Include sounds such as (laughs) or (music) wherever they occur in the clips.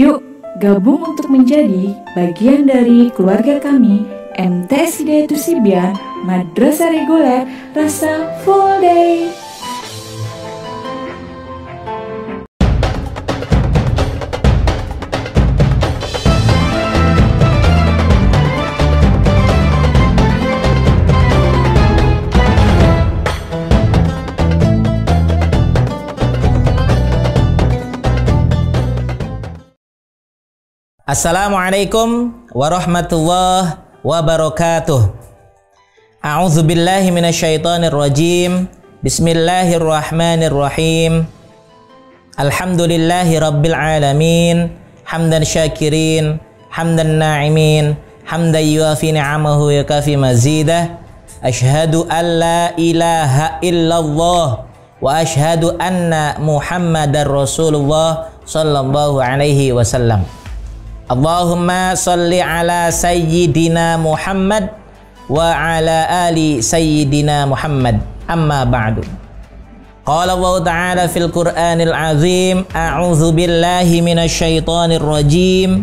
Yuk, gabung untuk menjadi bagian dari keluarga kami MTS Hidayat Madrasah Reguler Rasa Full Day. Assalamualaikum warahmatullahi wabarakatuh. A'udzu billahi minasyaitonir rajim. Bismillahirrahmanirrahim. Alhamdulillahi rabbil alamin. Hamdan syakirin, hamdan na'imin, hamdan yuafi ni'amahu yakafi mazidah. Ashhadu an la ilaha illallah wa ashhadu anna Muhammadar Rasulullah sallallahu alaihi wasallam. Allahumma salli ala sayyidina Muhammad wa ala ali sayyidina Muhammad. Amma ba'du. Qala Allah Ta'ala fil Qur'anil Azim A'udzu billahi minasy syaithanir rajim.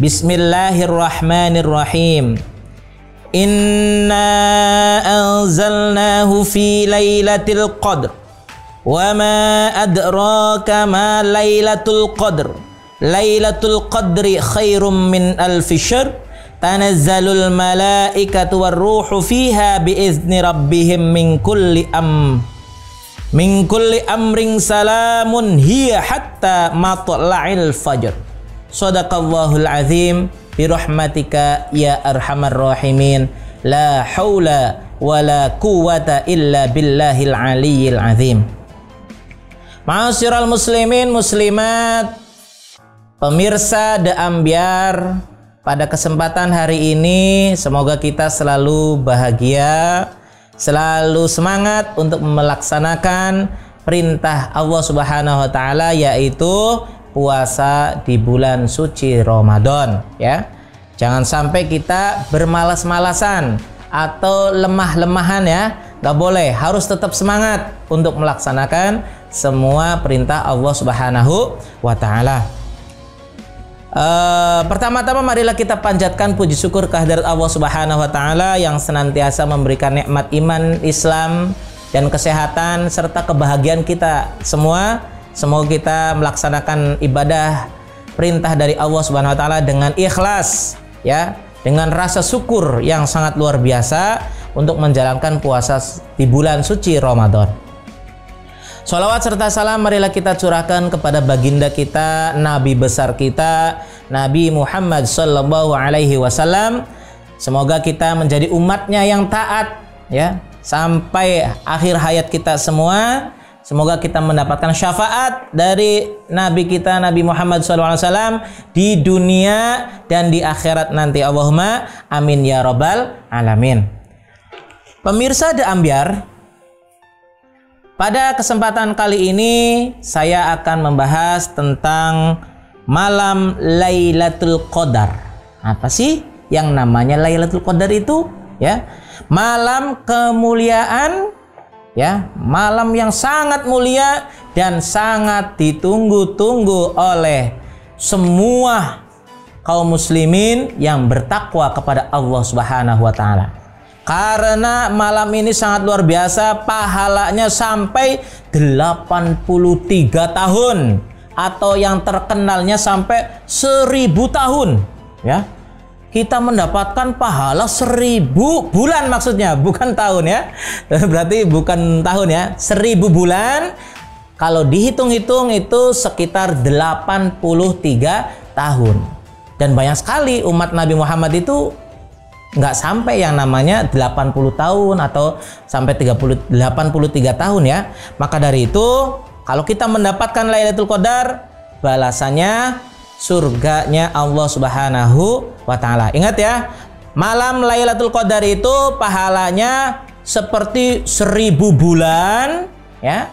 Bismillahirrahmanirrahim. Inna anzalnahu fi lailatul qadr Wa ma adraka ma lailatul qadr Lailatul Qadri khairum min alfi syahr tanazzalul malaikatu warruhu fiha biizni rabbihim min kulli am min kulli amrin salamun hiya hatta matla'il fajr sadaqallahul azim birahmatika ya arhamar rahimin la haula wala quwata illa billahil aliyyil azim Ma'asyiral muslimin muslimat Pemirsa The Ambiar, pada kesempatan hari ini semoga kita selalu bahagia, selalu semangat untuk melaksanakan perintah Allah Subhanahu wa taala yaitu puasa di bulan suci Ramadan ya. Jangan sampai kita bermalas-malasan atau lemah-lemahan ya. Gak boleh, harus tetap semangat untuk melaksanakan semua perintah Allah Subhanahu wa taala. Uh, pertama-tama marilah kita panjatkan puji syukur kehadirat Allah Subhanahu wa taala yang senantiasa memberikan nikmat iman, Islam dan kesehatan serta kebahagiaan kita semua. Semoga kita melaksanakan ibadah perintah dari Allah Subhanahu wa taala dengan ikhlas ya, dengan rasa syukur yang sangat luar biasa untuk menjalankan puasa di bulan suci Ramadan. Salawat serta salam marilah kita curahkan kepada baginda kita, nabi besar kita, Nabi Muhammad sallallahu alaihi wasallam. Semoga kita menjadi umatnya yang taat ya sampai akhir hayat kita semua. Semoga kita mendapatkan syafaat dari Nabi kita Nabi Muhammad SAW di dunia dan di akhirat nanti. Allahumma amin ya robbal alamin. Pemirsa The Ambiar, pada kesempatan kali ini saya akan membahas tentang malam Lailatul Qadar. Apa sih yang namanya Lailatul Qadar itu? Ya, malam kemuliaan ya, malam yang sangat mulia dan sangat ditunggu-tunggu oleh semua kaum muslimin yang bertakwa kepada Allah Subhanahu wa taala. Karena malam ini sangat luar biasa, pahalanya sampai 83 tahun atau yang terkenalnya sampai seribu tahun. Ya, kita mendapatkan pahala seribu bulan maksudnya, bukan tahun ya. (laughs) Berarti bukan tahun ya, seribu bulan. Kalau dihitung-hitung itu sekitar 83 tahun. Dan banyak sekali umat Nabi Muhammad itu nggak sampai yang namanya 80 tahun atau sampai 30 83 tahun ya. Maka dari itu kalau kita mendapatkan Lailatul Qadar balasannya surganya Allah Subhanahu wa taala. Ingat ya, malam Lailatul Qadar itu pahalanya seperti seribu bulan ya.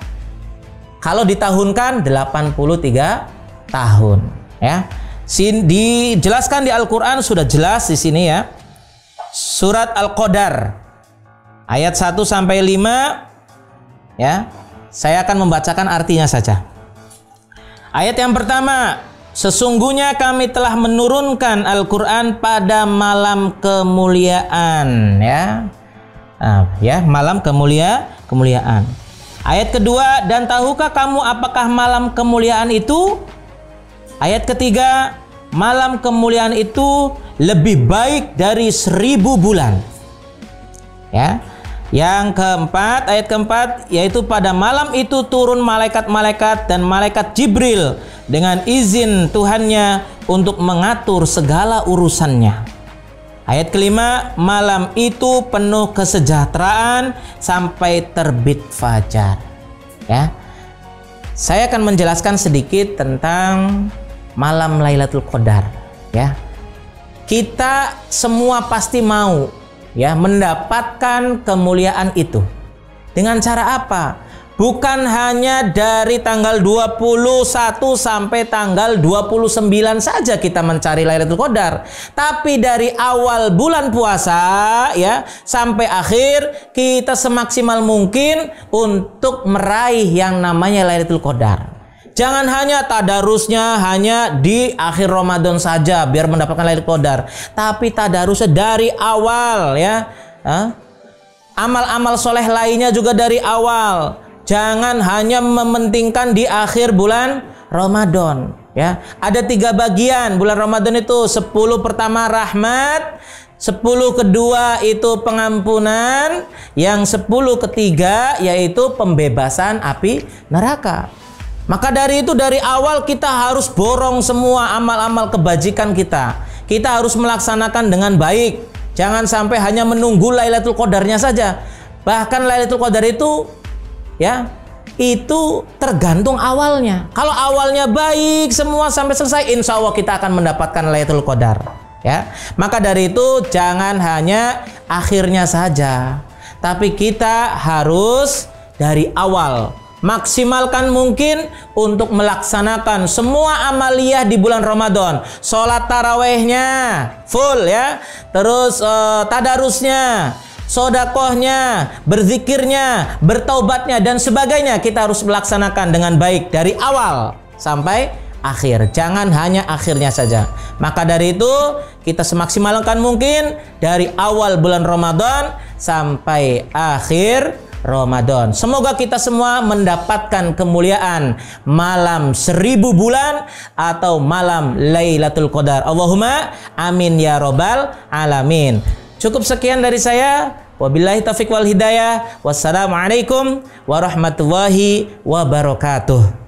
Kalau ditahunkan 83 tahun ya. Dijelaskan di Al-Qur'an sudah jelas di sini ya surat Al-Qadar ayat 1 sampai 5 ya. Saya akan membacakan artinya saja. Ayat yang pertama, Sesungguhnya kami telah menurunkan Al-Quran pada malam kemuliaan ya. Nah, ya, malam kemulia kemuliaan. Ayat kedua, dan tahukah kamu apakah malam kemuliaan itu? Ayat ketiga, malam kemuliaan itu lebih baik dari seribu bulan. Ya. Yang keempat, ayat keempat, yaitu pada malam itu turun malaikat-malaikat dan malaikat Jibril dengan izin Tuhannya untuk mengatur segala urusannya. Ayat kelima, malam itu penuh kesejahteraan sampai terbit fajar. Ya. Saya akan menjelaskan sedikit tentang malam Lailatul Qadar, ya. Kita semua pasti mau ya mendapatkan kemuliaan itu. Dengan cara apa? Bukan hanya dari tanggal 21 sampai tanggal 29 saja kita mencari Lailatul Qadar, tapi dari awal bulan puasa ya sampai akhir kita semaksimal mungkin untuk meraih yang namanya Lailatul Qadar. Jangan hanya tadarusnya hanya di akhir Ramadan saja biar mendapatkan Lailatul Qadar, tapi tadarusnya dari awal ya. Amal-amal soleh lainnya juga dari awal. Jangan hanya mementingkan di akhir bulan Ramadan ya. Ada tiga bagian bulan Ramadan itu 10 pertama rahmat, 10 kedua itu pengampunan, yang 10 ketiga yaitu pembebasan api neraka. Maka dari itu dari awal kita harus borong semua amal-amal kebajikan kita. Kita harus melaksanakan dengan baik. Jangan sampai hanya menunggu Lailatul Qadarnya saja. Bahkan Lailatul Qadar itu ya itu tergantung awalnya. Kalau awalnya baik semua sampai selesai, insya Allah kita akan mendapatkan Lailatul Qadar. Ya, maka dari itu jangan hanya akhirnya saja, tapi kita harus dari awal maksimalkan mungkin untuk melaksanakan semua amaliyah di bulan Ramadan. Sholat tarawehnya full ya, terus uh, tadarusnya, sodakohnya, berzikirnya, bertaubatnya dan sebagainya kita harus melaksanakan dengan baik dari awal sampai akhir. Jangan hanya akhirnya saja. Maka dari itu kita semaksimalkan mungkin dari awal bulan Ramadan sampai akhir Ramadan. Semoga kita semua mendapatkan kemuliaan malam seribu bulan atau malam Lailatul Qadar. Allahumma amin ya robbal alamin. Cukup sekian dari saya. Wabillahi taufiq wal hidayah. Wassalamualaikum warahmatullahi wabarakatuh.